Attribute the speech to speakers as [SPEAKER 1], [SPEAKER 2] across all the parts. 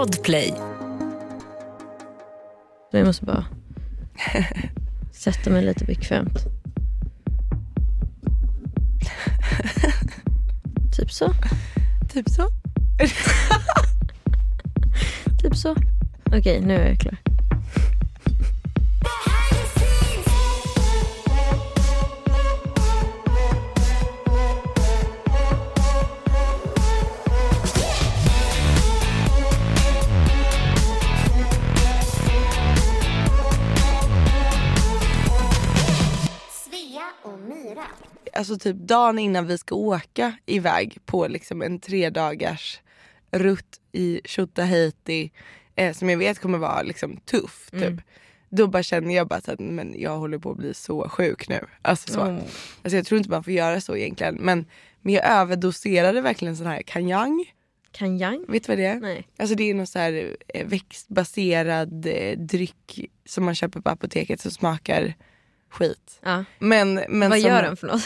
[SPEAKER 1] Podplay.
[SPEAKER 2] Jag måste bara sätta mig lite bekvämt. typ så.
[SPEAKER 3] Typ så.
[SPEAKER 2] Typ så. Okej, nu är jag klar.
[SPEAKER 3] Alltså typ dagen innan vi ska åka iväg på liksom en tre dagars rutt i Tjotahejti eh, som jag vet kommer vara liksom tuff. Typ.
[SPEAKER 2] Mm.
[SPEAKER 3] Då bara känner jag bara att men jag håller på att bli så sjuk nu. Alltså, så.
[SPEAKER 2] Mm.
[SPEAKER 3] Alltså jag tror inte man får göra så egentligen. Men, men jag överdoserade verkligen sån här kanyang.
[SPEAKER 2] Kanjang?
[SPEAKER 3] Vet du vad det är?
[SPEAKER 2] Nej.
[SPEAKER 3] Alltså det är någon så här eh, växtbaserad eh, dryck som man köper på apoteket som smakar skit.
[SPEAKER 2] Ja.
[SPEAKER 3] Men, men
[SPEAKER 2] Vad gör den för något?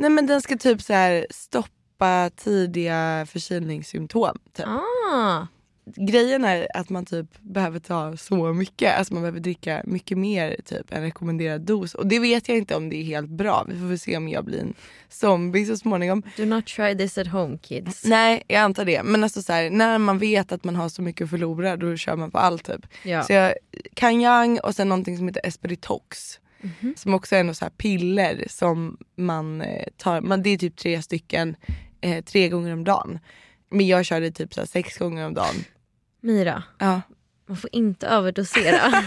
[SPEAKER 3] Nej men den ska typ så här stoppa tidiga förkylningssymptom. Typ.
[SPEAKER 2] Ah.
[SPEAKER 3] Grejen är att man typ behöver ta så mycket, alltså man behöver dricka mycket mer typ en rekommenderad dos. Och det vet jag inte om det är helt bra. Vi får väl se om jag blir en zombie så småningom.
[SPEAKER 2] Do not try this at home kids.
[SPEAKER 3] Nej jag antar det. Men alltså så här, när man vet att man har så mycket att förlora då kör man på allt typ.
[SPEAKER 2] Ja.
[SPEAKER 3] Så jag, Kanyang och sen någonting som heter Esperitox. Som också är något så piller som man eh, tar, man, det är typ tre stycken eh, tre gånger om dagen. Men jag kör det typ så sex gånger om dagen.
[SPEAKER 2] Mira,
[SPEAKER 3] Ja.
[SPEAKER 2] man får inte överdosera.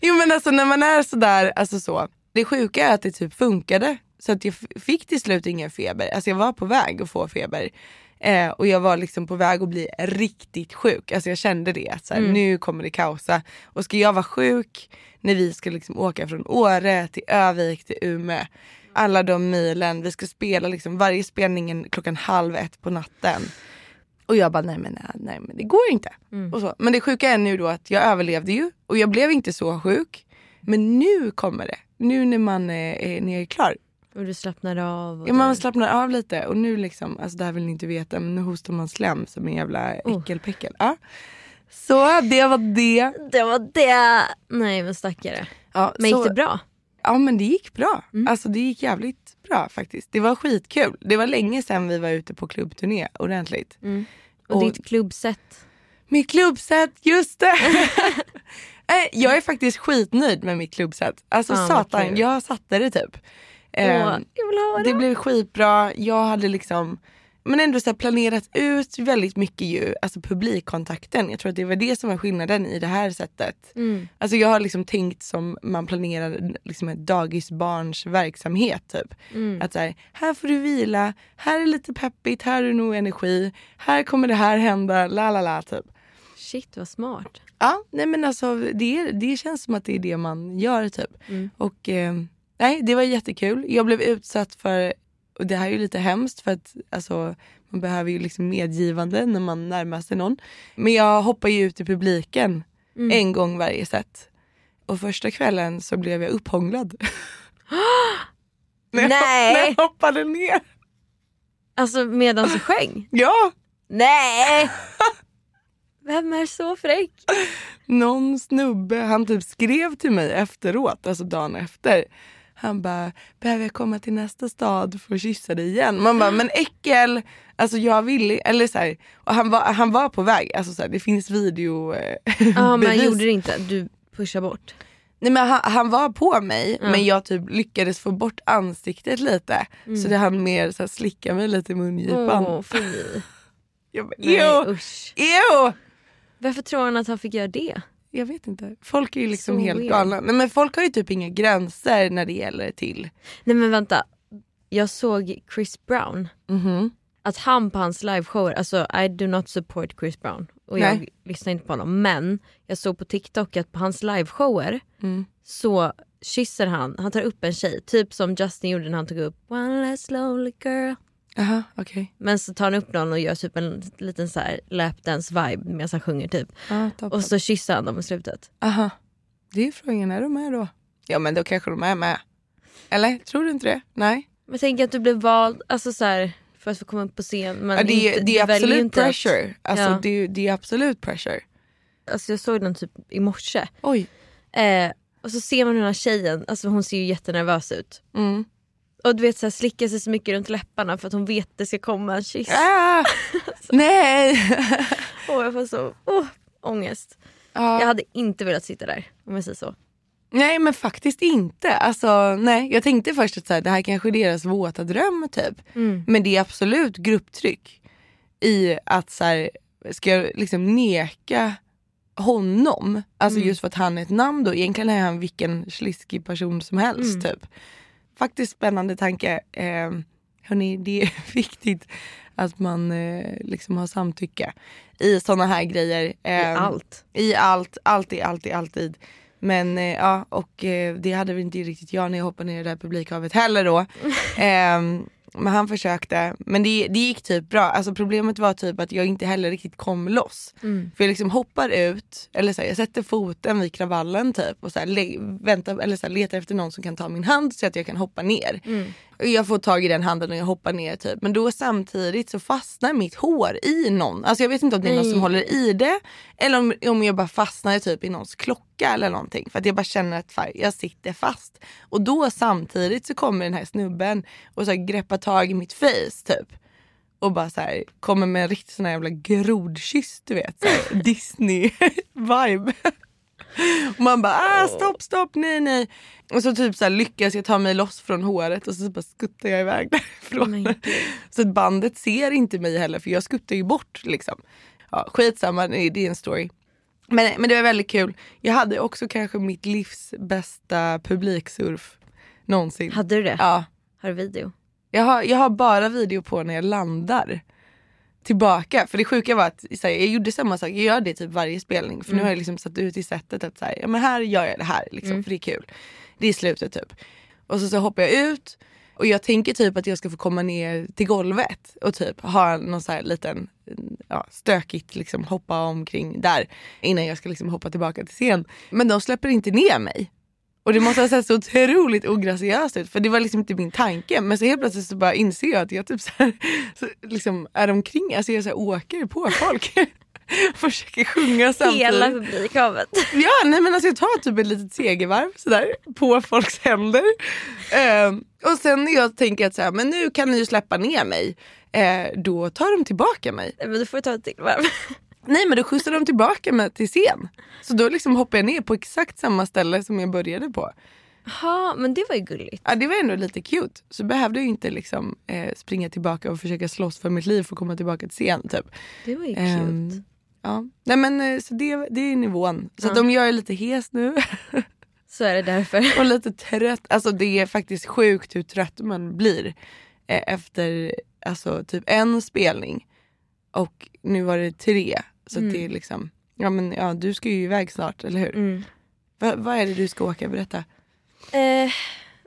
[SPEAKER 3] Jo men alltså när man är sådär, alltså så. Det sjuka är att det typ funkade. Så att jag fick till slut ingen feber. Alltså jag var på väg att få feber. Eh, och jag var liksom på väg att bli riktigt sjuk. Alltså jag kände det. Att så här, Nu kommer det kaosa. Och ska jag vara sjuk när vi ska liksom åka från Åre till Övik till Umeå. Alla de milen. Vi ska spela liksom varje spelningen klockan halv ett på natten. Och jag bara nej men, nej, nej men det går inte. Och så. Men det sjuka är nu då att jag överlevde ju och jag blev inte så sjuk. Men nu kommer det. Nu när man är, är, när jag är klar.
[SPEAKER 2] Och du slappnar av.
[SPEAKER 3] Ja, man slappnar av lite och nu liksom, alltså det här vill ni inte veta men nu hostar man slem som en jävla
[SPEAKER 2] Oh.
[SPEAKER 3] äckelpäckel. Ja. Så det var det.
[SPEAKER 2] Det var det. Nej men stackare.
[SPEAKER 3] Ja,
[SPEAKER 2] Men
[SPEAKER 3] så,
[SPEAKER 2] gick det bra?
[SPEAKER 3] Ja men det gick bra.
[SPEAKER 2] Mm.
[SPEAKER 3] Alltså det gick jävligt bra faktiskt. Det var skitkul. Det var länge sedan vi var ute på klubbturné ordentligt.
[SPEAKER 2] Och,
[SPEAKER 3] Och-
[SPEAKER 2] ditt klubbset?
[SPEAKER 3] Mitt klubbset, just det! Nej, jag är faktiskt skitnöjd med mitt klubbset. Alltså
[SPEAKER 2] vad
[SPEAKER 3] satan, jag satte det typ.
[SPEAKER 2] Åh,
[SPEAKER 3] Ehm,
[SPEAKER 2] vill ha det.
[SPEAKER 3] det blev skitbra. Jag hade liksom men ändå så planerat ut väldigt mycket ju, alltså publikkontakten. Jag tror att det var det som var skillnaden i det här sättet.
[SPEAKER 2] Mm.
[SPEAKER 3] Alltså jag har liksom tänkt som man planerar liksom ett dagisbarns verksamhet typ.
[SPEAKER 2] Mm.
[SPEAKER 3] Att så här, här får du vila, här är lite peppigt, här du nog energi, här kommer det här hända, la la la typ.
[SPEAKER 2] Shit vad smart.
[SPEAKER 3] Ja, nej men alltså det, det känns som att det är det man gör typ.
[SPEAKER 2] Mm.
[SPEAKER 3] Och eh, nej, det var jättekul. Jag blev utsatt för, och det här är ju lite hemskt för att alltså, man behöver ju liksom medgivande när man närmar sig någon. Men jag hoppar ju ut i publiken
[SPEAKER 2] Mm.
[SPEAKER 3] en gång varje set. Och första kvällen så blev jag upphånglad. när, jag,
[SPEAKER 2] Nej.
[SPEAKER 3] när jag hoppade ner.
[SPEAKER 2] Alltså medan du sjöng?
[SPEAKER 3] Ja!
[SPEAKER 2] Nej! Vem är så fräck?
[SPEAKER 3] någon snubbe, han typ skrev till mig efteråt, alltså dagen efter. Han bara, behöver jag komma till nästa stad för att kyssa dig igen? Man bara, men äckel! Alltså jag vill eller så här, och han var, han var på väg, alltså så här, det finns video eh,
[SPEAKER 2] Ja men
[SPEAKER 3] bevis.
[SPEAKER 2] gjorde det inte? Du pushade bort?
[SPEAKER 3] Nej men han, han var på mig
[SPEAKER 2] Ja.
[SPEAKER 3] men jag typ lyckades få bort ansiktet lite. Så det han mer så här, slicka mig lite i mungipan.
[SPEAKER 2] Åh fy.
[SPEAKER 3] Jag bara,
[SPEAKER 2] Nej usch. Varför tror han att han fick göra det?
[SPEAKER 3] Jag vet inte. Folk är ju liksom
[SPEAKER 2] Så
[SPEAKER 3] helt
[SPEAKER 2] weird.
[SPEAKER 3] galna. Nej, men folk har ju typ inga gränser när det gäller till.
[SPEAKER 2] Nej men vänta. Jag såg Chris Brown.
[SPEAKER 3] Mhm.
[SPEAKER 2] Att han på hans liveshower, alltså I do not support Chris Brown. Och jag
[SPEAKER 3] Nej.
[SPEAKER 2] lyssnar inte på honom. Men jag såg på TikTok att på hans liveshower
[SPEAKER 3] Mm.
[SPEAKER 2] så kysser han, han tar upp en tjej. Typ som Justin gjorde när han tog upp One less lonely girl.
[SPEAKER 3] Jaha, okej.
[SPEAKER 2] Men så tar han upp någon och gör typ en liten så här lapdance vibe medan han sjunger typ.
[SPEAKER 3] Ja, toppen.
[SPEAKER 2] Och så kysser han dem i slutet.
[SPEAKER 3] Aha. Det är ju frågan, är de med då? Ja men då kanske de är med. Eller? Tror du inte det? Nej?
[SPEAKER 2] Men tänk att du blev vald, alltså så här, för att få komma upp på scen. Men
[SPEAKER 3] Ja, det, är-
[SPEAKER 2] inte,
[SPEAKER 3] det är absolut
[SPEAKER 2] inte att-
[SPEAKER 3] pressure. Alltså,
[SPEAKER 2] Ja.
[SPEAKER 3] det, det är absolut pressure.
[SPEAKER 2] Alltså jag såg den typ i morse.
[SPEAKER 3] Oj.
[SPEAKER 2] Eh, och så ser man den här tjejen, alltså hon ser ju jättenervös ut.
[SPEAKER 3] Mm.
[SPEAKER 2] Och du vet så här, slickar sig så mycket runt läpparna för att hon vet att det ska komma en kyss.
[SPEAKER 3] Ah, nej!
[SPEAKER 2] Och jag får så oh, ångest.
[SPEAKER 3] Ja.
[SPEAKER 2] Jag hade inte velat sitta där om jag säger så.
[SPEAKER 3] Nej men faktiskt inte. Alltså, nej. Jag tänkte först att så här, det här kanske är deras våta dröm typ. Men det är absolut grupptryck i att så här, ska jag liksom neka honom, alltså just för att han är ett namn då, egentligen är han vilken sliskig person som helst typ. Faktiskt spännande tanke. Eh, hörni, det är viktigt att man eh, liksom har samtycke i sådana här grejer.
[SPEAKER 2] I
[SPEAKER 3] Eh,
[SPEAKER 2] allt.
[SPEAKER 3] i allt, alltid, alltid, alltid. Men eh, ja, och eh, det hade väl inte riktigt jag när jag hoppade ner i det där publikhavet heller då. Men han försökte. Men det, det gick typ bra. Alltså problemet var typ att jag inte heller riktigt kom loss.
[SPEAKER 2] Mm.
[SPEAKER 3] För jag liksom hoppar ut, eller så här, jag sätter foten vid kravallen typ och så här, väntar, eller så här, letar efter någon som kan ta min hand så att jag kan hoppa ner. Och Jag får tag i den handen och jag hoppar ner typ. Men då samtidigt så fastnar mitt hår i någon. Alltså jag vet inte om det är någon som
[SPEAKER 2] Nej.
[SPEAKER 3] håller i det. Eller om, om jag bara fastnar typ i någons klocka eller någonting. För att jag bara känner att fan, jag sitter fast. Och då samtidigt så kommer den här snubben och så här greppar tag i mitt face typ. Och bara så här, kommer med en riktig sån här jävla grodkyss du vet. Disney-vibe. Och man bara ah, stopp stopp nej nej. Och så typ så här, lyckas jag ta mig loss från håret och så bara skuttar jag iväg därifrån.
[SPEAKER 2] Gud.
[SPEAKER 3] så att bandet ser inte mig heller för jag skuttar ju bort liksom. Ja, skitsamma, det är en story. Men, men det var väldigt kul. Jag hade också kanske mitt livs bästa publiksurf någonsin.
[SPEAKER 2] Hade du det?
[SPEAKER 3] Ja.
[SPEAKER 2] Har du video?
[SPEAKER 3] Jag har, jag har bara video på när jag landar tillbaka. För det sjuka var att här, jag gjorde samma sak, jag gör det typ varje spelning. För nu har jag liksom satt ut i sättet att så här, ja, men här gör jag det här liksom, för det är kul. Det är slutet typ. Och så, så hoppar jag ut och jag tänker typ att jag ska få komma ner till golvet och typ ha någon så här liten ja, stökigt liksom hoppa omkring där innan jag ska liksom hoppa tillbaka till scen. Men de släpper inte ner mig. Och det måste ha sett så otroligt ograciöst ut för det var liksom inte min tanke. Men så helt plötsligt så bara inser jag att jag typ så här, så liksom är omkring, alltså jag så här åker på folk. Försöker sjunga samtidigt.
[SPEAKER 2] Hela publikhavet.
[SPEAKER 3] Ja nej men alltså jag tar typ ett litet segervarv sådär på folks händer. Ehm, och sen när jag tänker att så här, men nu kan ni ju släppa ner mig. Eh, då tar de tillbaka mig.
[SPEAKER 2] Men du får ta ett till varv.
[SPEAKER 3] Nej men då skjutsar de tillbaka mig till scen. Så då liksom hoppar jag ner på exakt samma ställe som jag började på.
[SPEAKER 2] Ja men det var ju gulligt.
[SPEAKER 3] Ja, det var ändå lite cute. Så behövde jag inte liksom, eh, springa tillbaka och försöka slåss för mitt liv för att komma tillbaka till scen. Typ.
[SPEAKER 2] Det var ju
[SPEAKER 3] Ehm,
[SPEAKER 2] cute.
[SPEAKER 3] Ja. Nej, men, eh, så det, det är nivån. Så att om jag är lite hes nu
[SPEAKER 2] Så är det därför.
[SPEAKER 3] och lite trött. Alltså det är faktiskt sjukt hur trött man blir eh, efter alltså, typ en spelning. Och nu var det tre. Så att det är liksom, ja men ja, du ska ju iväg snart, eller hur?
[SPEAKER 2] Mm.
[SPEAKER 3] Va, vad är det du ska åka? Berätta.
[SPEAKER 2] Eh,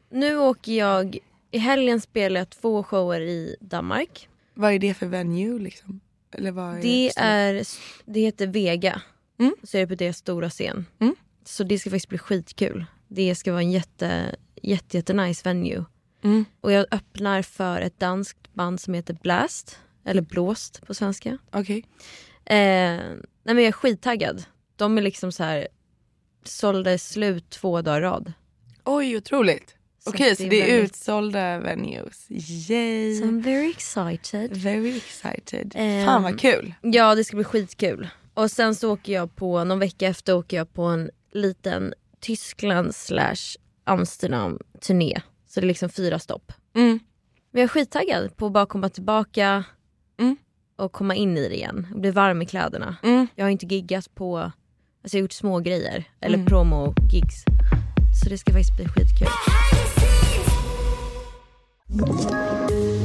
[SPEAKER 2] nu åker jag, i helgen spelar jag två shower i Danmark.
[SPEAKER 3] Vad är det för venue liksom? Är
[SPEAKER 2] Det, är, det heter Vega.
[SPEAKER 3] Mm.
[SPEAKER 2] Så är det på deras stora scen.
[SPEAKER 3] Mm.
[SPEAKER 2] Så det ska faktiskt bli skitkul. Det ska vara en jätte, jätte, jätte nice venue.
[SPEAKER 3] Mm.
[SPEAKER 2] Och jag öppnar för ett danskt band som heter Blast. Eller Blåst på svenska.
[SPEAKER 3] Okej.
[SPEAKER 2] Eh, nej men jag är skittaggad. De är liksom så här sålda slut två dagar rad.
[SPEAKER 3] Oj, otroligt.
[SPEAKER 2] Så
[SPEAKER 3] Okej,
[SPEAKER 2] att
[SPEAKER 3] så
[SPEAKER 2] det är väldigt-
[SPEAKER 3] utsålda venues. Yay!
[SPEAKER 2] So I'm very excited.
[SPEAKER 3] Very excited.
[SPEAKER 2] Ehm,
[SPEAKER 3] Fan vad kul.
[SPEAKER 2] Ja det ska bli skitkul. Och sen så åker jag på, någon vecka efter åker jag på en liten Tyskland slash Amsterdam turné. Så det är liksom fyra stopp.
[SPEAKER 3] Mm.
[SPEAKER 2] Men jag är skittaggad på att bara komma tillbaka
[SPEAKER 3] Mm.
[SPEAKER 2] och komma in i det igen. Och bli varm i kläderna.
[SPEAKER 3] Mm.
[SPEAKER 2] Jag har inte giggat på, alltså jag har gjort små grejer eller promo-gigs. Så det ska faktiskt bli skitkul.
[SPEAKER 1] you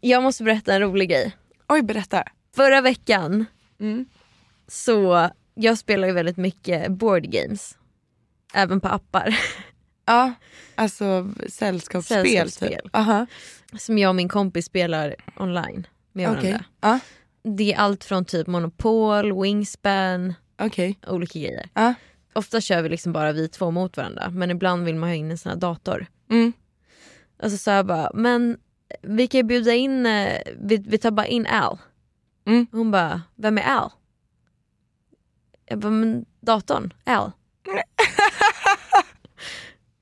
[SPEAKER 2] Jag måste berätta en rolig grej.
[SPEAKER 3] Oj berätta.
[SPEAKER 2] Förra veckan
[SPEAKER 3] Mm.
[SPEAKER 2] så, jag spelar ju väldigt mycket board games. Även på appar.
[SPEAKER 3] Ja, alltså sällskapsspel.
[SPEAKER 2] Sällskapsspel.
[SPEAKER 3] Typ. Aha.
[SPEAKER 2] Som jag och min kompis spelar online med varandra.
[SPEAKER 3] Ja,
[SPEAKER 2] Det är allt från typ Monopol, Wingspan,
[SPEAKER 3] okej.
[SPEAKER 2] olika grejer.
[SPEAKER 3] Ja.
[SPEAKER 2] Ofta kör vi liksom bara vi två mot varandra men ibland vill man ha in en sån här dator.
[SPEAKER 3] Mm.
[SPEAKER 2] Och så bara, men vi kan ju bjuda in, eh, vi, vi tar bara in Al.
[SPEAKER 3] Mm.
[SPEAKER 2] Hon bara, vem är Al? Jag bara, men datorn, Al.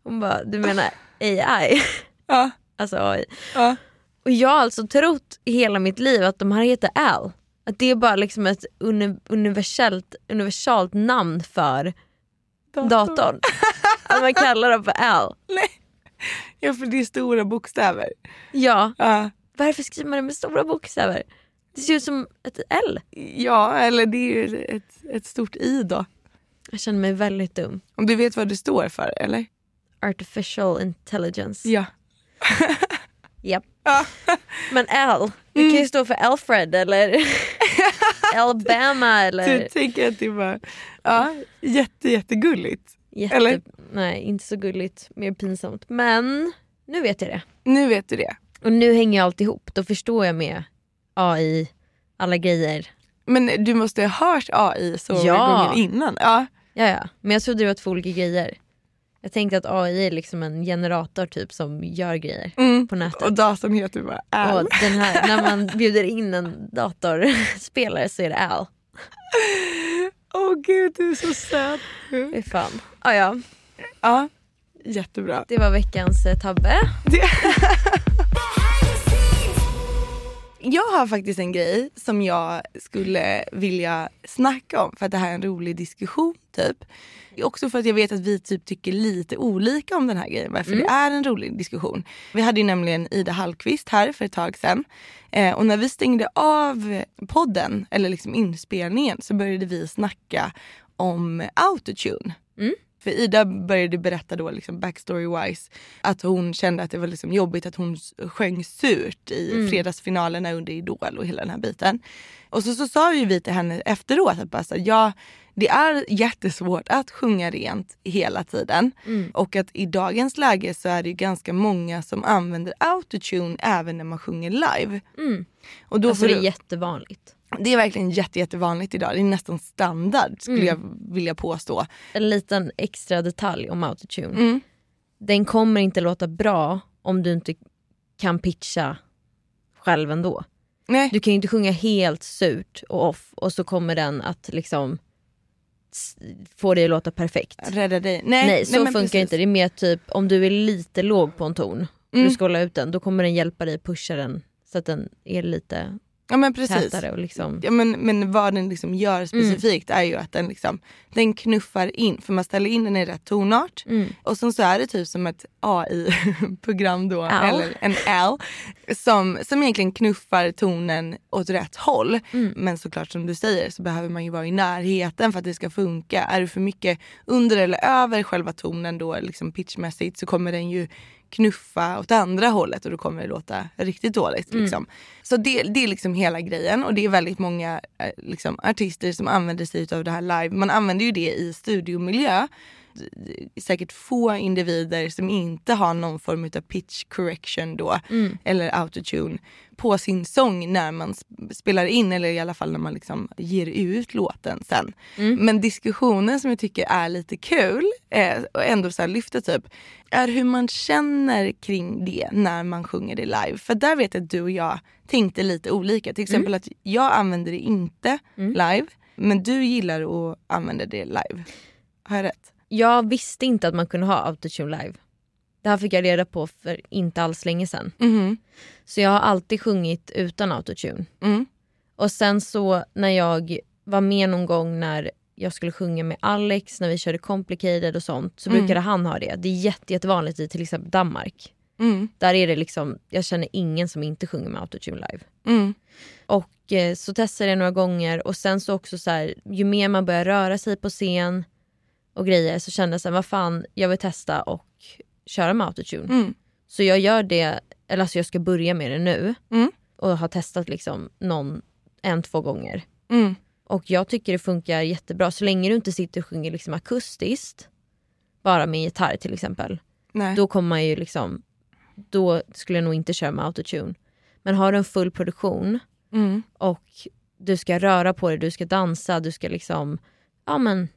[SPEAKER 2] Hon bara, du menar AI?
[SPEAKER 3] Ja.
[SPEAKER 2] alltså AI.
[SPEAKER 3] Ja.
[SPEAKER 2] Och jag har alltså trott i hela mitt liv att de här heter Al. Att det är bara liksom ett uni- universellt, universalt namn för datorn. att man kallar dem för Al.
[SPEAKER 3] Ja, för det är stora bokstäver.
[SPEAKER 2] Ja,
[SPEAKER 3] Ja.
[SPEAKER 2] varför skriver man det med stora bokstäver? Det ser ut som ett L.
[SPEAKER 3] ja, eller det är ju ett, ett stort i då.
[SPEAKER 2] Jag känner mig väldigt dum.
[SPEAKER 3] Om du vet vad det står för eller?
[SPEAKER 2] Artificial intelligence.
[SPEAKER 3] Ja.
[SPEAKER 2] Japp.
[SPEAKER 3] Ja.
[SPEAKER 2] Men Al, det kan ju stå för Alfred eller Alabama eller...
[SPEAKER 3] Du tänker att det var ja, jätte, jättegulligt.
[SPEAKER 2] Jätte...
[SPEAKER 3] eller?
[SPEAKER 2] Nej, inte så gulligt. Mer pinsamt. Men nu vet jag det.
[SPEAKER 3] Nu vet du det.
[SPEAKER 2] Och nu hänger allt ihop. Då förstår jag med AI, alla grejer.
[SPEAKER 3] Men du måste ha hört AI så många
[SPEAKER 2] Ja.
[SPEAKER 3] gånger innan. Ja.
[SPEAKER 2] Ja, ja. Men jag trodde det var två olika grejer. Jag tänkte att AI är liksom en generator typ som gör grejer
[SPEAKER 3] Mm.
[SPEAKER 2] på nätet.
[SPEAKER 3] Och datorn heter bara Al.
[SPEAKER 2] Och den här, när man bjuder in en datorspelare så är det Al.
[SPEAKER 3] Åh gud du är så söt.
[SPEAKER 2] Fy fan. Ah, ja,
[SPEAKER 3] Ja, jättebra.
[SPEAKER 2] det var veckans eh, tabbe.
[SPEAKER 3] Jag har faktiskt en grej som jag skulle vilja snacka om för att det här är en rolig diskussion typ. Också för att jag vet att vi typ tycker lite olika om den här grejen. Varför det är en rolig diskussion. Vi hade ju nämligen Ida Hallqvist här för ett tag sedan. Eh, och när vi stängde av podden, eller liksom inspelningen, så började vi snacka om autotune. För Ida började berätta då liksom backstory wise att hon kände att det var liksom jobbigt att hon sjöng surt i fredagsfinalerna under Idol och hela den här biten. Och så, så sa ju vi till henne efteråt att bara så, ja det är jättesvårt att sjunga rent hela tiden. Och att i dagens läge så är det ju ganska många som använder autotune även när man sjunger live. Och då
[SPEAKER 2] Alltså det
[SPEAKER 3] du-
[SPEAKER 2] är jättevanligt.
[SPEAKER 3] Det är verkligen jätte, jättevanligt idag. Det är nästan standard skulle jag vilja påstå.
[SPEAKER 2] En liten extra detalj om autotune.
[SPEAKER 3] Mm.
[SPEAKER 2] Den kommer inte låta bra om du inte kan pitcha själv ändå.
[SPEAKER 3] Nej.
[SPEAKER 2] Du kan ju inte sjunga helt surt och off och så kommer den att liksom få dig att låta perfekt.
[SPEAKER 3] Rädda dig. Nej,
[SPEAKER 2] Nej, så
[SPEAKER 3] men
[SPEAKER 2] funkar
[SPEAKER 3] precis. Mm.
[SPEAKER 2] inte. Det är mer typ om du är lite låg på en ton och du ska hålla ut den, då kommer den hjälpa dig pusha den så att den är lite
[SPEAKER 3] Ja men precis.
[SPEAKER 2] tätare och liksom...
[SPEAKER 3] Ja, men, men vad den liksom gör specifikt är ju att den, liksom, den knuffar in, för man ställer in den i rätt tonart.
[SPEAKER 2] Mm.
[SPEAKER 3] Och sen så är det typ som ett AI-program då,
[SPEAKER 2] Al.
[SPEAKER 3] eller en L, som, som egentligen knuffar tonen åt rätt håll.
[SPEAKER 2] Mm.
[SPEAKER 3] Men såklart som du säger så behöver man ju vara i närheten för att det ska funka. Är du för mycket under eller över själva tonen då liksom pitchmässigt så kommer den ju knuffa åt andra hållet och då kommer det låta riktigt dåligt. Liksom. Så det, det är liksom hela grejen och det är väldigt många eh, liksom, artister som använder sig av det här live. Man använder ju det i studiomiljö. Säkert få individer som inte har någon form av pitch correction då eller autotune på sin sång när man sp- spelar in eller i alla fall när man liksom ger ut låten sen. Men diskussionen som jag tycker är lite kul eh, och ändå så lyfta typ är hur man känner kring det när man sjunger det live. För där vet jag att du och jag tänkte lite olika. Till exempel att jag använder det inte live men du gillar att använda det live. Har jag rätt?
[SPEAKER 2] Jag visste inte att man kunde ha autotune live. Det här fick jag reda på för inte alls länge sedan.
[SPEAKER 3] Mhm.
[SPEAKER 2] Så jag har alltid sjungit utan autotune.
[SPEAKER 3] Mm.
[SPEAKER 2] Och sen så när jag var med någon gång när jag skulle sjunga med Alex när vi körde complicated och sånt så brukade han ha det. Det är jätte, jättevanligt i till exempel Danmark.
[SPEAKER 3] Mm.
[SPEAKER 2] Där är det liksom, jag känner ingen som inte sjunger med autotune live.
[SPEAKER 3] Mm.
[SPEAKER 2] Och eh, så testade jag några gånger och sen så också så här, ju mer man börjar röra sig på scen och grejer så kände jag så här, vad fan jag vill testa och köra med autotune.
[SPEAKER 3] Mm.
[SPEAKER 2] Så jag gör det, eller alltså jag ska börja med det nu.
[SPEAKER 3] Mm.
[SPEAKER 2] och har testat liksom någon en, två gånger.
[SPEAKER 3] Mm.
[SPEAKER 2] Och jag tycker det funkar jättebra så länge du inte sitter och sjunger liksom akustiskt, bara med gitarr till exempel.
[SPEAKER 3] Nej.
[SPEAKER 2] Då kommer man ju liksom, då skulle jag nog inte köra med autotune. Men har du en full produktion
[SPEAKER 3] Mm.
[SPEAKER 2] och du ska röra på dig, du ska dansa, du ska liksom ja, men,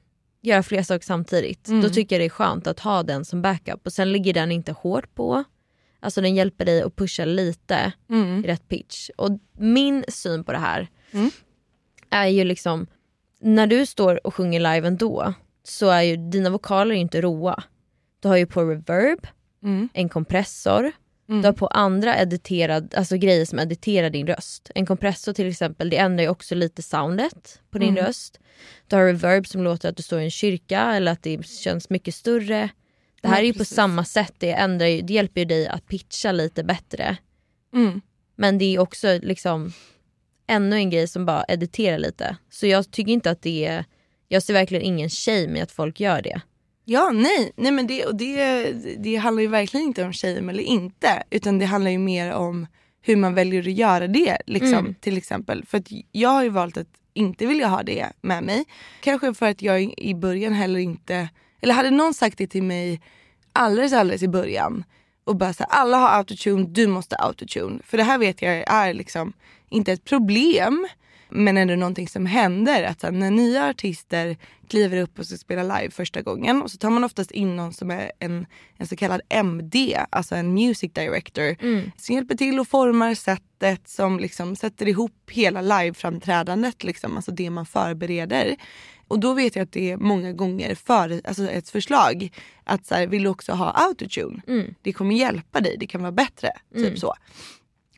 [SPEAKER 2] göra flera saker samtidigt.
[SPEAKER 3] Mm.
[SPEAKER 2] Då tycker jag det är skönt att ha den som backup. Och sen ligger den inte hårt på. Alltså den hjälper dig att pusha lite
[SPEAKER 3] Mm.
[SPEAKER 2] i rätt pitch. Och min syn på det här
[SPEAKER 3] Mm.
[SPEAKER 2] är ju liksom, när du står och sjunger live ändå så är ju dina vokaler inte råa. Du har ju på reverb,
[SPEAKER 3] Mm.
[SPEAKER 2] en kompressor,
[SPEAKER 3] Mm.
[SPEAKER 2] du har på andra editerad, alltså grejer som editerar din röst. En kompressor till exempel, det ändrar ju också lite soundet på din
[SPEAKER 3] Mm.
[SPEAKER 2] röst. Du har reverb som låter att du står i en kyrka eller att det känns mycket större. Det här
[SPEAKER 3] Ja,
[SPEAKER 2] är ju på
[SPEAKER 3] precis.
[SPEAKER 2] samma sätt, det, ändrar ju, det hjälper ju dig att pitcha lite bättre.
[SPEAKER 3] Mm.
[SPEAKER 2] Men det är också liksom ännu en grej som bara editerar lite. Så jag tycker inte att det är, jag ser verkligen ingen shame i att folk gör det.
[SPEAKER 3] Ja, nej, nej men det, och det, det handlar ju verkligen inte om shame eller inte. Utan det handlar ju mer om hur man väljer att göra det. Liksom,
[SPEAKER 2] Mm.
[SPEAKER 3] Till exempel. För att jag har ju valt att inte vilja ha det med mig. Kanske för att jag i- i början heller inte, eller hade någon sagt det till mig alldeles alldeles i början och bara så här, alla har autotune, du måste autotune. För det här vet jag är liksom inte ett problem men ändå någonting som händer. Att här, när nya artister kliver upp och ska spela live första gången och så tar man oftast in någon som är en, en så kallad MD, alltså en music director som hjälper till och formar sättet som liksom sätter ihop hela liveframträdandet, liksom, alltså det man förbereder. Och då vet jag att det är många gånger för, alltså ett förslag att så här, vill du också ha autotune? Det kommer hjälpa dig, det kan vara bättre. Typ så.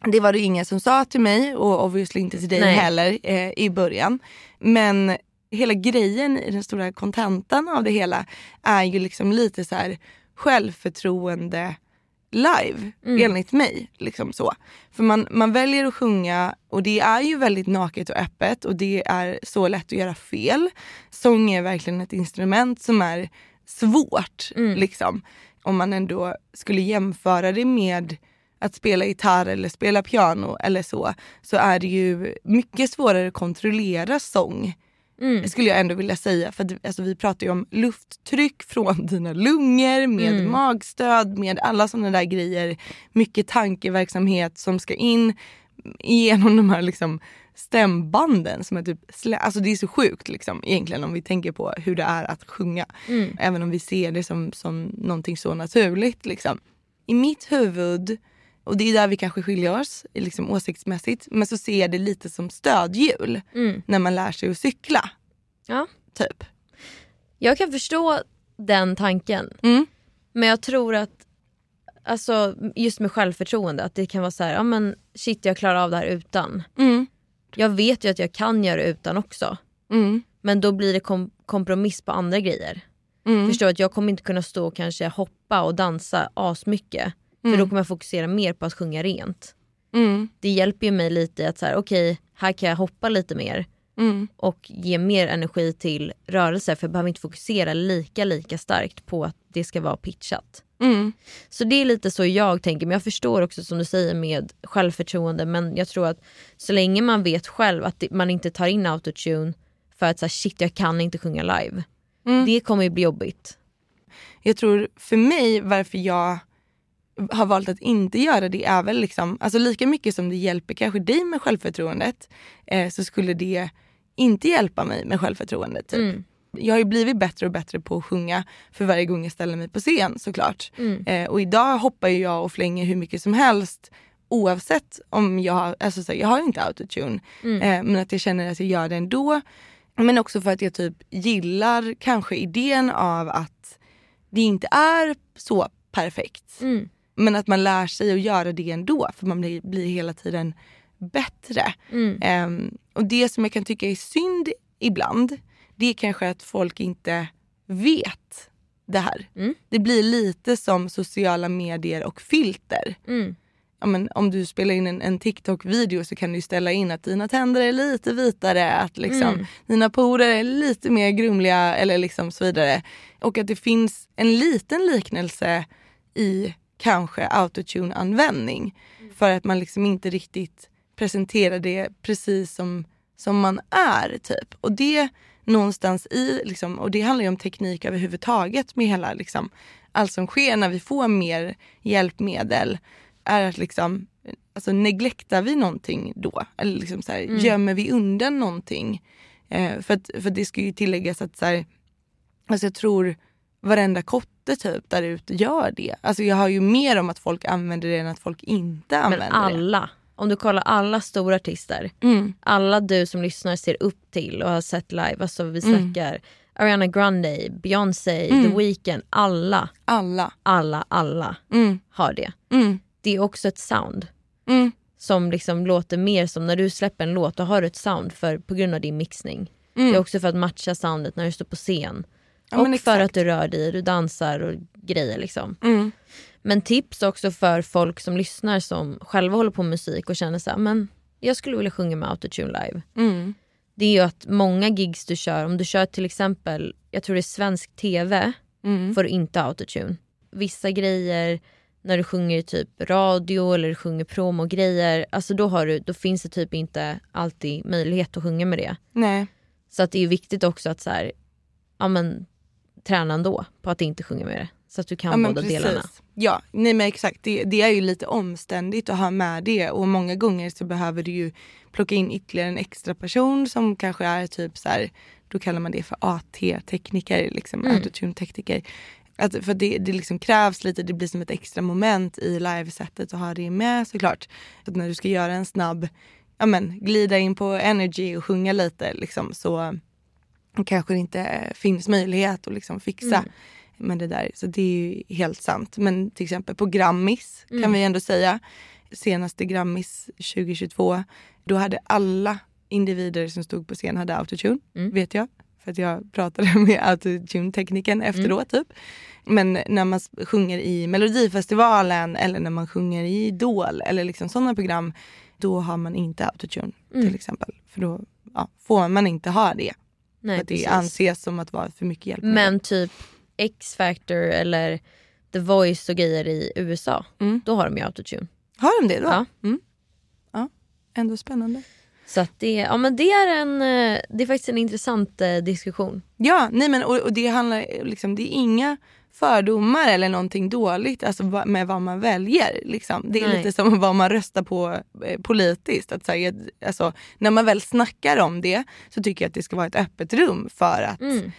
[SPEAKER 3] Det var det ingen som sa till mig och obviously inte till dig
[SPEAKER 2] Nej.
[SPEAKER 3] heller eh, i början. Men hela grejen i den stora kontentan av det hela är ju liksom lite så här självförtroende live enligt mig. Liksom så. För man, man väljer att sjunga och det är ju väldigt naket och öppet och det är så lätt att göra fel. Sång är verkligen ett instrument som är svårt. Liksom. Om man ändå skulle jämföra det med att spela gitarr eller spela piano eller så, så är det ju mycket svårare att kontrollera sång. Skulle jag ändå vilja säga. För att, alltså, vi pratar ju om lufttryck från dina lungor med magstöd, med alla sådana där grejer. Mycket tankeverksamhet som ska in genom de här liksom, stämbanden. Som är typ, alltså det är så sjukt liksom, egentligen om vi tänker på hur det är att sjunga. Även om vi ser det som, som någonting så naturligt. Liksom. I mitt huvud och det är där vi kanske skiljer oss liksom åsiktsmässigt. Men så ser jag det lite som stödhjul när man lär sig att cykla.
[SPEAKER 2] Ja.
[SPEAKER 3] Typ.
[SPEAKER 2] Jag kan förstå den tanken.
[SPEAKER 3] Mm.
[SPEAKER 2] Men jag tror att, alltså just med självförtroende, att det kan vara så här, ja men shit jag klarar av det här utan.
[SPEAKER 3] Mm.
[SPEAKER 2] Jag vet ju att jag kan göra det utan också.
[SPEAKER 3] Mm.
[SPEAKER 2] Men då blir det kom- kompromiss på andra grejer.
[SPEAKER 3] Mm.
[SPEAKER 2] Förstår att jag kommer inte kunna stå och kanske hoppa och dansa asmycket. För då kommer jag fokusera mer på att sjunga rent.
[SPEAKER 3] Mm.
[SPEAKER 2] Det hjälper ju mig lite att så här, okej här kan jag hoppa lite mer
[SPEAKER 3] Mm.
[SPEAKER 2] och ge mer energi till rörelse för jag behöver inte fokusera lika lika starkt på att det ska vara pitchat.
[SPEAKER 3] Mm.
[SPEAKER 2] Så det är lite så jag tänker men jag förstår också som du säger med självförtroende men jag tror att så länge man vet själv att man inte tar in autotune för att så här, shit jag kan inte sjunga live. Det kommer ju bli jobbigt.
[SPEAKER 3] Jag tror för mig varför jag har valt att inte göra det är väl liksom, alltså lika mycket som det hjälper kanske dig med självförtroendet eh, så skulle det inte hjälpa mig med självförtroendet. Typ. Jag har ju blivit bättre och bättre på att sjunga för varje gång jag ställer mig på scen såklart. Eh, och idag hoppar jag och flänger hur mycket som helst oavsett om jag har, alltså så jag har ju inte autotune eh, men att jag känner att jag gör det ändå. Men också för att jag typ gillar kanske idén av att det inte är så perfekt.
[SPEAKER 2] Mm.
[SPEAKER 3] Men att man lär sig att göra det ändå för man blir, blir hela tiden bättre.
[SPEAKER 2] Mm.
[SPEAKER 3] Ehm, och det som jag kan tycka är synd ibland det är kanske att folk inte vet det här.
[SPEAKER 2] Mm.
[SPEAKER 3] Det blir lite som sociala medier och filter.
[SPEAKER 2] Mm.
[SPEAKER 3] Ja, men om du spelar in en, en TikTok-video så kan du ställa in att dina tänder är lite vitare, att liksom,
[SPEAKER 2] Mm.
[SPEAKER 3] dina porer är lite mer grumliga eller liksom så vidare. Och att det finns en liten liknelse i kanske autotune-användning. För att man liksom inte riktigt presentera det precis som, som man är. typ. Och det någonstans i, liksom, och det handlar ju om teknik överhuvudtaget med hela liksom, allt som sker när vi får mer hjälpmedel är att liksom, alltså neglektar vi någonting då? Eller liksom så här,
[SPEAKER 2] Mm.
[SPEAKER 3] gömmer vi undan någonting? Eh, för, att, för det ska ju tilläggas att så här, alltså jag tror varenda kotte typ där ute gör det. Alltså jag har ju mer om att folk använder det än att folk inte
[SPEAKER 2] Men
[SPEAKER 3] använder det.
[SPEAKER 2] alla, om du kollar alla stora artister,
[SPEAKER 3] Mm.
[SPEAKER 2] alla du som lyssnar ser upp till och har sett live, alltså vi
[SPEAKER 3] Mm.
[SPEAKER 2] snackar Ariana Grande, Beyoncé, The Weeknd, alla,
[SPEAKER 3] Alla.
[SPEAKER 2] alla, alla
[SPEAKER 3] Mm.
[SPEAKER 2] har det.
[SPEAKER 3] Mm.
[SPEAKER 2] Det är också ett sound
[SPEAKER 3] Mm.
[SPEAKER 2] som liksom låter mer som när du släpper en låt, då har du ett sound för, på grund av din mixning.
[SPEAKER 3] Mm.
[SPEAKER 2] Det är också för att matcha soundet när du står på scen.
[SPEAKER 3] Ja,
[SPEAKER 2] och för
[SPEAKER 3] exakt.
[SPEAKER 2] att du rör dig, du dansar och grejer liksom.
[SPEAKER 3] Mm.
[SPEAKER 2] Men tips också för folk som lyssnar som själva håller på med musik och känner så här, men jag skulle vilja sjunga med autotune live.
[SPEAKER 3] Mm.
[SPEAKER 2] Det är ju att många gigs du kör, om du kör till exempel, jag tror det är svensk TV,
[SPEAKER 3] Mm.
[SPEAKER 2] får du inte autotune. Vissa grejer när du sjunger typ radio eller du sjunger promogrejer, alltså då, har du, då finns det typ inte alltid möjlighet att sjunga med det.
[SPEAKER 3] Nej.
[SPEAKER 2] Så att det är viktigt också att så här, ja, men, träna ändå på att inte sjunga med det. Så att du kan
[SPEAKER 3] Ja,
[SPEAKER 2] båda
[SPEAKER 3] precis.
[SPEAKER 2] delarna.
[SPEAKER 3] Ja, nej men exakt. Det, det är ju lite omständigt att ha med det och många gånger så behöver du ju plocka in ytterligare en extra person som kanske är typ så här, då kallar man det för AT-tekniker, liksom
[SPEAKER 2] Mm.
[SPEAKER 3] autotune-tekniker. Att, för det, det liksom krävs lite, det blir som ett extra moment i livesättet att ha det med såklart. Så att när du ska göra en snabb, ja men glida in på energy och sjunga lite liksom så kanske det inte finns möjlighet att liksom fixa
[SPEAKER 2] Mm.
[SPEAKER 3] med det där. Så det är ju helt sant. Men till exempel på Grammis
[SPEAKER 2] Mm.
[SPEAKER 3] kan vi ändå säga, senaste Grammis 2022, då hade alla individer som stod på scen hade autotune,
[SPEAKER 2] Mm.
[SPEAKER 3] vet jag. För att jag pratade med autotune-tekniken efteråt
[SPEAKER 2] Mm.
[SPEAKER 3] typ. Men när man sjunger i Melodifestivalen eller när man sjunger i Idol eller liksom sådana program, då har man inte autotune
[SPEAKER 2] Mm.
[SPEAKER 3] till exempel. För då ja, får man inte ha det.
[SPEAKER 2] Nej,
[SPEAKER 3] att det
[SPEAKER 2] precis.
[SPEAKER 3] anses som att vara för mycket hjälp.
[SPEAKER 2] Men typ X-Factor eller The Voice och grejer i USA,
[SPEAKER 3] Mm.
[SPEAKER 2] då har de ju autotune.
[SPEAKER 3] det. Har de det då?
[SPEAKER 2] Ja.
[SPEAKER 3] Mm. ja. Ändå spännande.
[SPEAKER 2] Så att det, ja, men det, är en, eh, det är faktiskt en intressant eh, diskussion.
[SPEAKER 3] Ja, nej men och, och det handlar liksom, det är inga fördomar eller någonting dåligt alltså, med vad man väljer. Liksom. Det är
[SPEAKER 2] Nej.
[SPEAKER 3] lite som vad man röstar på eh, politiskt. Att säga, alltså, när man väl snackar om det så tycker jag att det ska vara ett öppet rum för att
[SPEAKER 2] Mm.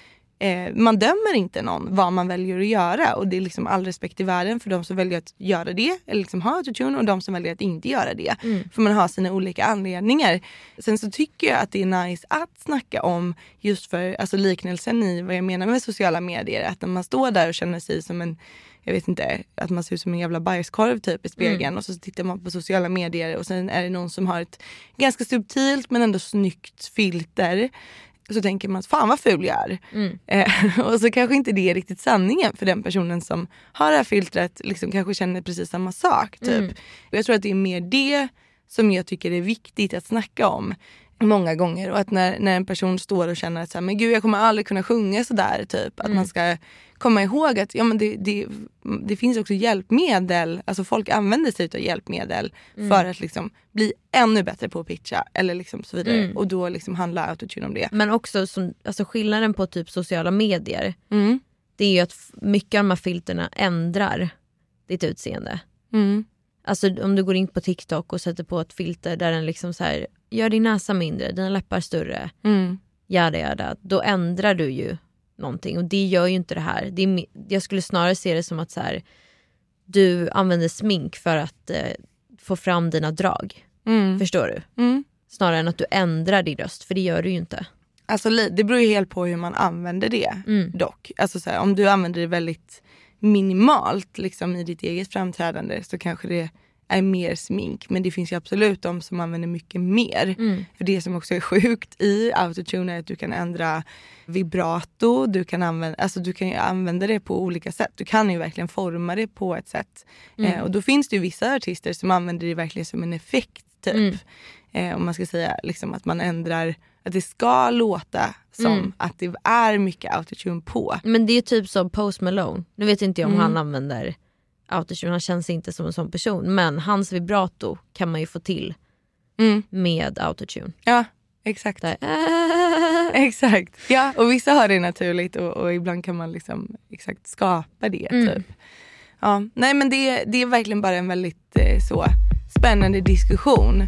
[SPEAKER 3] Eh, man dömer inte någon vad man väljer att göra och det är liksom all respekt i världen för de som väljer att göra det eller liksom ha autotune och de som väljer att inte göra det.
[SPEAKER 2] Mm.
[SPEAKER 3] För man har sina olika anledningar. Sen så tycker jag att det är nice att snacka om just för alltså liknelsen i vad jag menar med sociala medier. Att när man står där och känner sig som en jag vet inte, att man ser ut som en jävla bajskorv typ i spegeln och så tittar man på sociala medier och sen är det någon som har ett ganska subtilt men ändå snyggt filter. Så tänker man att fan vad ful jag är.
[SPEAKER 2] Mm.
[SPEAKER 3] Eh, och så kanske inte det är riktigt sanningen för den personen som har det här filtret liksom kanske känner precis samma sak. Typ.
[SPEAKER 2] Mm.
[SPEAKER 3] Och jag tror att det är mer det som jag tycker är viktigt att snacka om många gånger. Och att när, när en person står och känner att så här, men gud jag kommer aldrig kunna sjunga sådär. Typ. Att man ska komma ihåg att ja, men det, det, det finns också hjälpmedel. Alltså folk använder sig av hjälpmedel för att liksom bli ännu bättre på att pitcha. Eller liksom så vidare.
[SPEAKER 2] Mm.
[SPEAKER 3] Och då liksom handlar autotune om det.
[SPEAKER 2] Men också som, alltså skillnaden på typ sociala medier,
[SPEAKER 3] Mm.
[SPEAKER 2] det är ju att mycket av de här filterna ändrar ditt utseende.
[SPEAKER 3] Mm.
[SPEAKER 2] Alltså om du går in på TikTok och sätter på ett filter där den liksom så här, gör din näsa mindre, dina läppar större,
[SPEAKER 3] Mm.
[SPEAKER 2] jada jada, då ändrar du ju någonting och det gör ju inte det här. Det är, jag skulle snarare se det som att så här, du använder smink för att eh, få fram dina drag.
[SPEAKER 3] Mm.
[SPEAKER 2] Förstår du?
[SPEAKER 3] Mm.
[SPEAKER 2] Snarare än att du ändrar din röst, för det gör du ju inte.
[SPEAKER 3] Alltså det beror ju helt på hur man använder det
[SPEAKER 2] Mm.
[SPEAKER 3] dock. Alltså så här, om du använder det väldigt minimalt liksom, i ditt eget framträdande så kanske det är mer smink. Men det finns ju absolut de som använder mycket mer.
[SPEAKER 2] Mm.
[SPEAKER 3] För det som också är sjukt i autotune är att du kan ändra vibrato, du kan, använda, alltså du kan ju använda det på olika sätt. Du kan ju verkligen forma det på ett sätt.
[SPEAKER 2] Mm.
[SPEAKER 3] Eh, och då finns det ju vissa artister som använder det verkligen som en effekt. Typ.
[SPEAKER 2] Mm.
[SPEAKER 3] Eh, om man ska säga liksom att man ändrar, att det ska låta som
[SPEAKER 2] Mm.
[SPEAKER 3] att det är mycket autotune på.
[SPEAKER 2] Men det är typ som Post Malone. Nu vet inte jag om
[SPEAKER 3] Mm.
[SPEAKER 2] han använder autotune, han känns inte som en sån person. Men hans vibrato kan man ju få till
[SPEAKER 3] Mm.
[SPEAKER 2] med autotune.
[SPEAKER 3] Ja, exakt.
[SPEAKER 2] Där.
[SPEAKER 3] Exakt. Ja, och vissa har det naturligt och, och ibland kan man liksom exakt skapa det.
[SPEAKER 2] Mm.
[SPEAKER 3] Typ. Ja, nej men det, det är verkligen bara en väldigt eh, så spännande diskussion.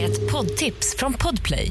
[SPEAKER 1] Ett poddtips från Podplay.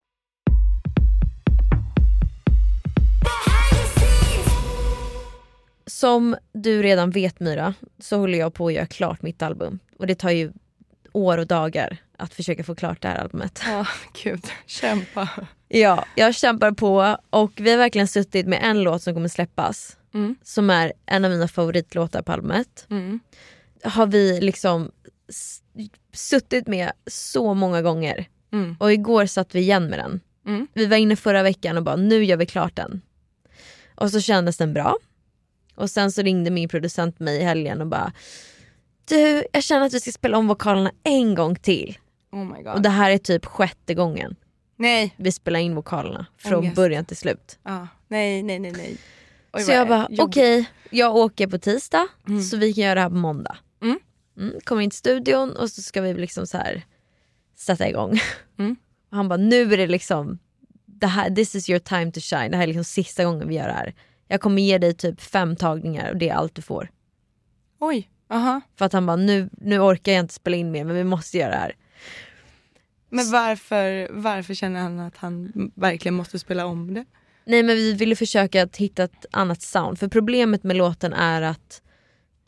[SPEAKER 2] Som du redan vet Myra så håller jag på att göra klart mitt album. Och det tar ju år och dagar att försöka få klart det här albumet.
[SPEAKER 3] Ja, gud. Kämpa.
[SPEAKER 2] Ja, jag kämpar på och vi har verkligen suttit med en låt som kommer släppas.
[SPEAKER 3] Mm.
[SPEAKER 2] Som är en av mina favoritlåtar på albumet.
[SPEAKER 3] Mm.
[SPEAKER 2] Har vi liksom suttit med så många gånger.
[SPEAKER 3] Mm.
[SPEAKER 2] Och igår satt vi igen med den.
[SPEAKER 3] Mm.
[SPEAKER 2] Vi var inne förra veckan och bara nu gör vi klart den. Och så kändes den bra. Och sen så ringde min producent mig i helgen och bara Du, jag känner att vi ska spela om vokalerna en gång till.
[SPEAKER 3] Oh my god.
[SPEAKER 2] Och det här är typ sjätte gången
[SPEAKER 3] Nej.
[SPEAKER 2] vi spelar in vokalerna från
[SPEAKER 3] Ångest.
[SPEAKER 2] början till slut.
[SPEAKER 3] Ja. Nej, nej, nej, nej. Oj,
[SPEAKER 2] så jag bara okej,
[SPEAKER 3] jobbigt.
[SPEAKER 2] jag åker på tisdag
[SPEAKER 3] Mm.
[SPEAKER 2] så vi kan göra det här på måndag.
[SPEAKER 3] Mm.
[SPEAKER 2] Mm, kommer in till studion och så ska vi liksom så här sätta igång.
[SPEAKER 3] Mm.
[SPEAKER 2] Och han bara nu är det liksom, det här, this is your time to shine, det här är liksom sista gången vi gör det här. Jag kommer ge dig typ fem tagningar och det är allt du får.
[SPEAKER 3] Oj. Aha.
[SPEAKER 2] För att han bara nu, nu orkar jag inte spela in mer men vi måste göra det här.
[SPEAKER 3] Men varför, varför känner han att han verkligen måste spela om det?
[SPEAKER 2] Nej men vi ville försöka att hitta ett annat sound. För problemet med låten är att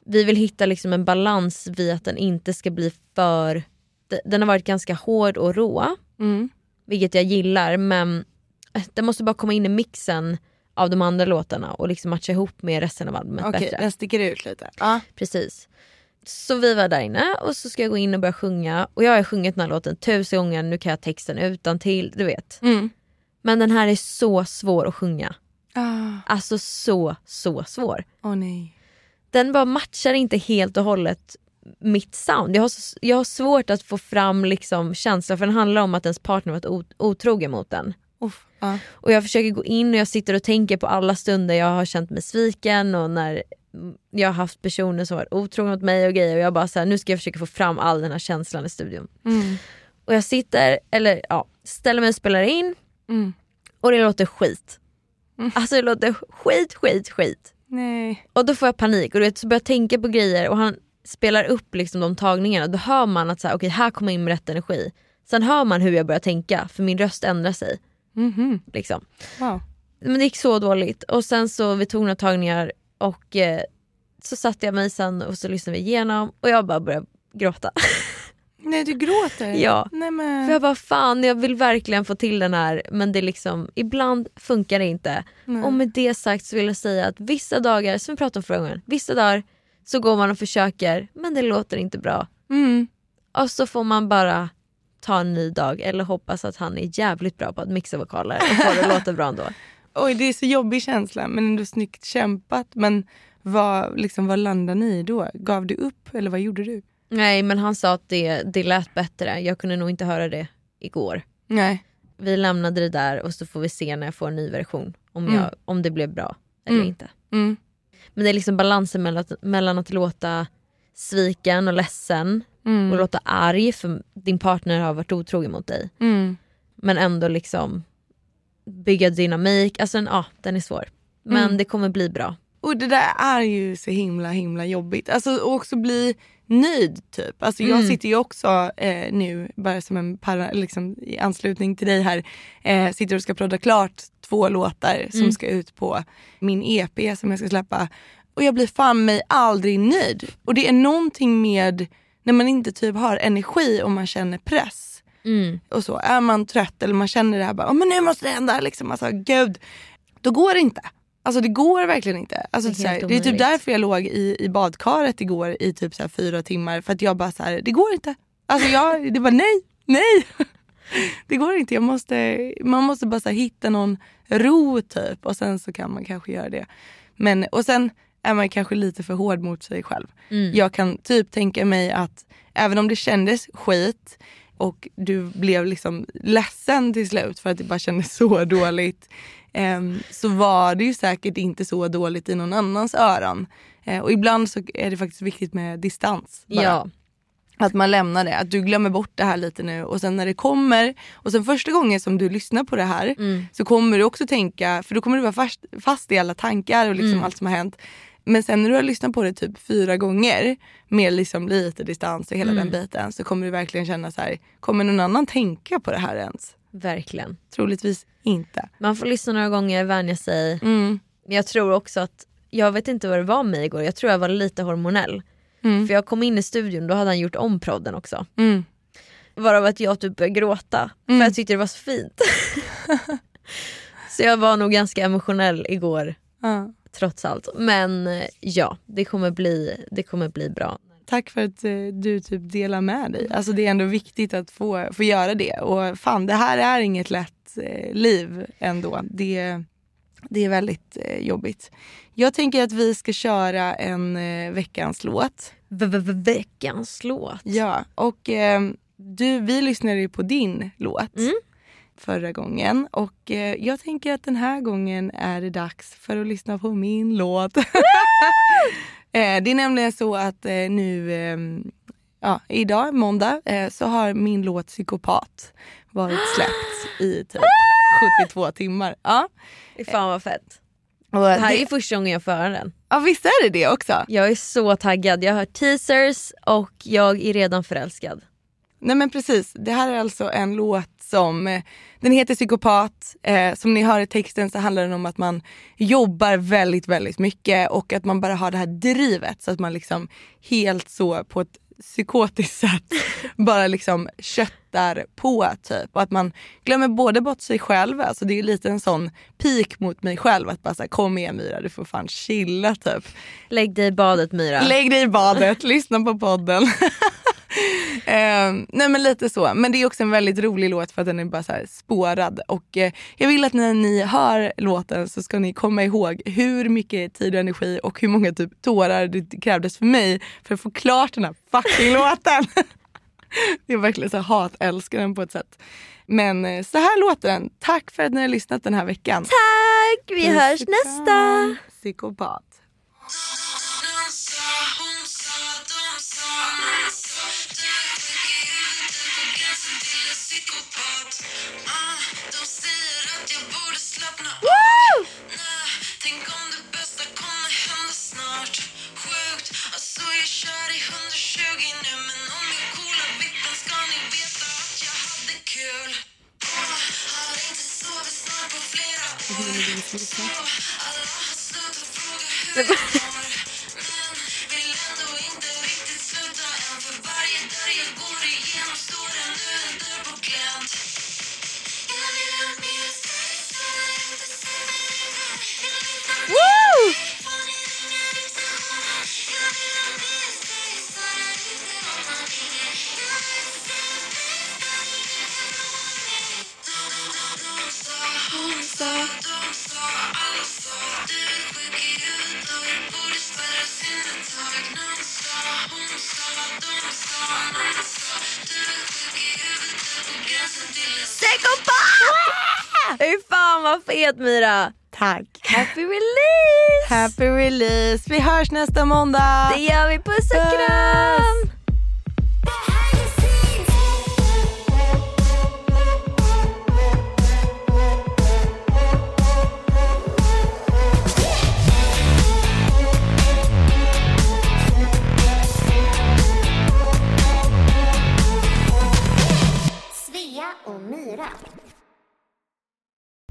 [SPEAKER 2] vi vill hitta liksom en balans vid att den inte ska bli för... de- Den har varit ganska hård och rå,
[SPEAKER 3] Mm.
[SPEAKER 2] vilket jag gillar men den måste bara komma in i mixen av de andra låtarna och liksom matcha ihop med resten av albumet
[SPEAKER 3] Okej,
[SPEAKER 2] bättre.
[SPEAKER 3] den sticker ut lite. Ja.
[SPEAKER 2] Precis. Så vi var där inne och så ska jag gå in och börja sjunga och jag har sjungit den här låten tusen gånger, nu kan jag texten utan till, du vet.
[SPEAKER 3] Mm.
[SPEAKER 2] Men den här är så svår att sjunga.
[SPEAKER 3] Ah.
[SPEAKER 2] Alltså så, så svår.
[SPEAKER 3] Åh nej.
[SPEAKER 2] Den bara matchar inte helt och hållet mitt sound. Jag har, jag har svårt att få fram liksom känslan för den handlar om att ens partner varit ot- otrogen mot den.
[SPEAKER 3] Uff. Ja.
[SPEAKER 2] Och jag försöker gå in och jag sitter och tänker på alla stunder jag har känt mig sviken och när mm, jag har haft personer som varit otrogna mot mig och grejer och jag bara så här, nu ska jag försöka få fram all den här känslan i studion.
[SPEAKER 3] Mm.
[SPEAKER 2] Och jag sitter, eller ja, ställer mig och spelar in
[SPEAKER 3] Mm.
[SPEAKER 2] och det låter skit. Alltså det låter skit, skit, skit.
[SPEAKER 3] Nej.
[SPEAKER 2] Och då får jag panik och du vet, så börjar jag tänka på grejer och han spelar upp liksom de tagningarna. Då hör man att så här, okej, här kommer in med rätt energi. Sen hör man hur jag börjar tänka för min röst ändrar sig.
[SPEAKER 3] Mhm.
[SPEAKER 2] Liksom.
[SPEAKER 3] Wow.
[SPEAKER 2] Men det gick så dåligt och sen så vi tog några tagningar och eh, så satte jag mig sen och så lyssnade vi igenom och jag bara började gråta.
[SPEAKER 3] Nej du gråter?
[SPEAKER 2] Ja.
[SPEAKER 3] Nej men.
[SPEAKER 2] För jag bara fan jag vill verkligen få till den här men det liksom, ibland funkar det inte.
[SPEAKER 3] Nej.
[SPEAKER 2] Och med det sagt så vill jag säga att vissa dagar, som vi pratade om förra gången, vissa dagar så går man och försöker men det låter inte bra.
[SPEAKER 3] Mm.
[SPEAKER 2] Och så får man bara ta en ny dag eller hoppas att han är jävligt bra på att mixa vokaler och få det att låta bra ändå.
[SPEAKER 3] Oj det är så jobbig känsla men ändå snyggt kämpat. Men vad, liksom, vad landade ni i då? Gav du upp eller vad gjorde du?
[SPEAKER 2] Nej men han sa att det, det lät bättre, jag kunde nog inte höra det igår.
[SPEAKER 3] Nej.
[SPEAKER 2] Vi lämnade det där och så får vi se när jag får en ny version om,
[SPEAKER 3] Mm.
[SPEAKER 2] jag, om det blev bra eller
[SPEAKER 3] Mm.
[SPEAKER 2] inte.
[SPEAKER 3] Mm.
[SPEAKER 2] Men det är liksom balansen mellan, att- mellan att låta sviken och ledsen
[SPEAKER 3] Mm.
[SPEAKER 2] och låta arg för din partner har varit otrogen mot dig.
[SPEAKER 3] Mm.
[SPEAKER 2] Men ändå liksom bygga dynamik, alltså en, ja, den är svår. Men
[SPEAKER 3] Mm.
[SPEAKER 2] det kommer bli bra.
[SPEAKER 3] Och det där är ju så himla himla jobbigt. Alltså och också bli nöjd typ. Alltså jag
[SPEAKER 2] Mm.
[SPEAKER 3] sitter ju också eh, nu, bara som en para, liksom, i anslutning till dig här, eh, sitter och ska prodda klart två låtar som
[SPEAKER 2] Mm.
[SPEAKER 3] ska ut på min EP som jag ska släppa. Och jag blir fan mig aldrig nöjd. Och det är någonting med när man inte typ har energi och man känner press.
[SPEAKER 2] Mm.
[SPEAKER 3] Och så är man trött eller man känner det här bara, "Åh, men nu måste det hända liksom. Alltså gud. Då går det inte. Alltså det går verkligen inte. Alltså,
[SPEAKER 2] Det är
[SPEAKER 3] det, är
[SPEAKER 2] helt
[SPEAKER 3] så här, det är typ därför jag låg i, i badkaret igår i typ så här fyra timmar. För att jag bara så här, det går inte. Alltså jag, det var nej. Nej, det går inte. Jag måste, man måste bara så här, hitta någon ro typ och sen så kan man kanske göra det. Men, och sen är man kanske lite för hård mot sig själv.
[SPEAKER 2] Mm.
[SPEAKER 3] Jag kan typ tänka mig att även om det kändes skit och du blev liksom ledsen till slut för att det bara kändes så dåligt. em, så var det ju säkert inte så dåligt i någon annans öron. Eh, och ibland så är det faktiskt viktigt med distans. bara.
[SPEAKER 2] Ja.
[SPEAKER 3] Att man lämnar det, att du glömmer bort det här lite nu och sen när det kommer och sen första gången som du lyssnar på det här
[SPEAKER 2] Mm.
[SPEAKER 3] så kommer du också tänka, för då kommer du vara fast, fast i alla tankar och liksom
[SPEAKER 2] Mm.
[SPEAKER 3] allt som har hänt. Men sen när du har lyssnat på det typ fyra gånger med liksom lite distans och hela
[SPEAKER 2] Mm.
[SPEAKER 3] den biten så kommer du verkligen känna så här, kommer någon annan tänka på det här ens?
[SPEAKER 2] Verkligen.
[SPEAKER 3] Troligtvis inte.
[SPEAKER 2] Man får lyssna några gånger, vänja sig.
[SPEAKER 3] Mm.
[SPEAKER 2] Jag tror också att, jag vet inte vad det var med igår, jag tror jag var lite hormonell.
[SPEAKER 3] Mm.
[SPEAKER 2] För jag kom in i studion, då hade han gjort om prodden också.
[SPEAKER 3] Mm.
[SPEAKER 2] Varav att jag typ började gråta
[SPEAKER 3] Mm.
[SPEAKER 2] för jag tyckte det var så fint. så jag var nog ganska emotionell igår
[SPEAKER 3] Ja.
[SPEAKER 2] Trots allt. Men eh, ja, det kommer bli, det kommer bli bra.
[SPEAKER 3] Tack för att eh, du typ delar med dig. Alltså det är ändå viktigt att få, få göra det. Och fan, det här är inget lätt eh, liv ändå. Det, det är väldigt jobbigt. Jag tänker att vi ska köra en veckans låt.
[SPEAKER 2] V- v- v- Veckans låt.
[SPEAKER 3] Ja, och eh, du, vi lyssnade ju på din låt
[SPEAKER 2] Mm.
[SPEAKER 3] Förra gången. Och eh, jag tänker att den här gången är det dags för att lyssna på min låt. eh, det är nämligen så att eh, nu, eh, ja, idag, måndag, så har min låt Psykopat varit släppt i typ 72 timmar. Ja.
[SPEAKER 2] Fan vad fett.
[SPEAKER 3] Och
[SPEAKER 2] Det här är
[SPEAKER 3] det,
[SPEAKER 2] ju första gången jag får höra den.
[SPEAKER 3] ja, visst är det det också?
[SPEAKER 2] Jag är så taggad, jag har hört teasers och jag är redan förälskad.
[SPEAKER 3] Nej men precis, det här är alltså en låt som, eh, den heter Psykopat. Eh, som ni hör i texten så handlar den om att man jobbar väldigt, väldigt mycket och att man bara har det här drivet så att man liksom helt så på ett psykotiskt sätt bara liksom köttar på typ. Och att man glömmer både bort sig själv, alltså det är lite en sån pik mot mig själv att bara så här, kom igen Myra du får fan chilla typ.
[SPEAKER 2] Lägg dig i badet Myra.
[SPEAKER 3] Lägg dig i badet, lyssna på podden. Eh, nej men lite så. Men det är också en väldigt rolig låt för att den är bara så spårad. Och eh, jag vill att när ni hör låten så ska ni komma ihåg hur mycket tid och energi och hur många typ tårar det krävdes för mig för att få klart den här fucking låten. det är verkligen så hat-älskar den på ett sätt. Men eh, så här låter den. Tack för att ni har lyssnat den här veckan.
[SPEAKER 2] Tack, vi hörs
[SPEAKER 3] Puss kram.
[SPEAKER 2] nästa.
[SPEAKER 3] Psykopat.
[SPEAKER 2] Woo! Ah, de säger att jag borde slappna av. Fy fan vad fet Myra.
[SPEAKER 3] Tack.
[SPEAKER 2] Happy release!
[SPEAKER 3] Happy release. Vi hörs nästa måndag.
[SPEAKER 2] Det gör vi, puss och kram!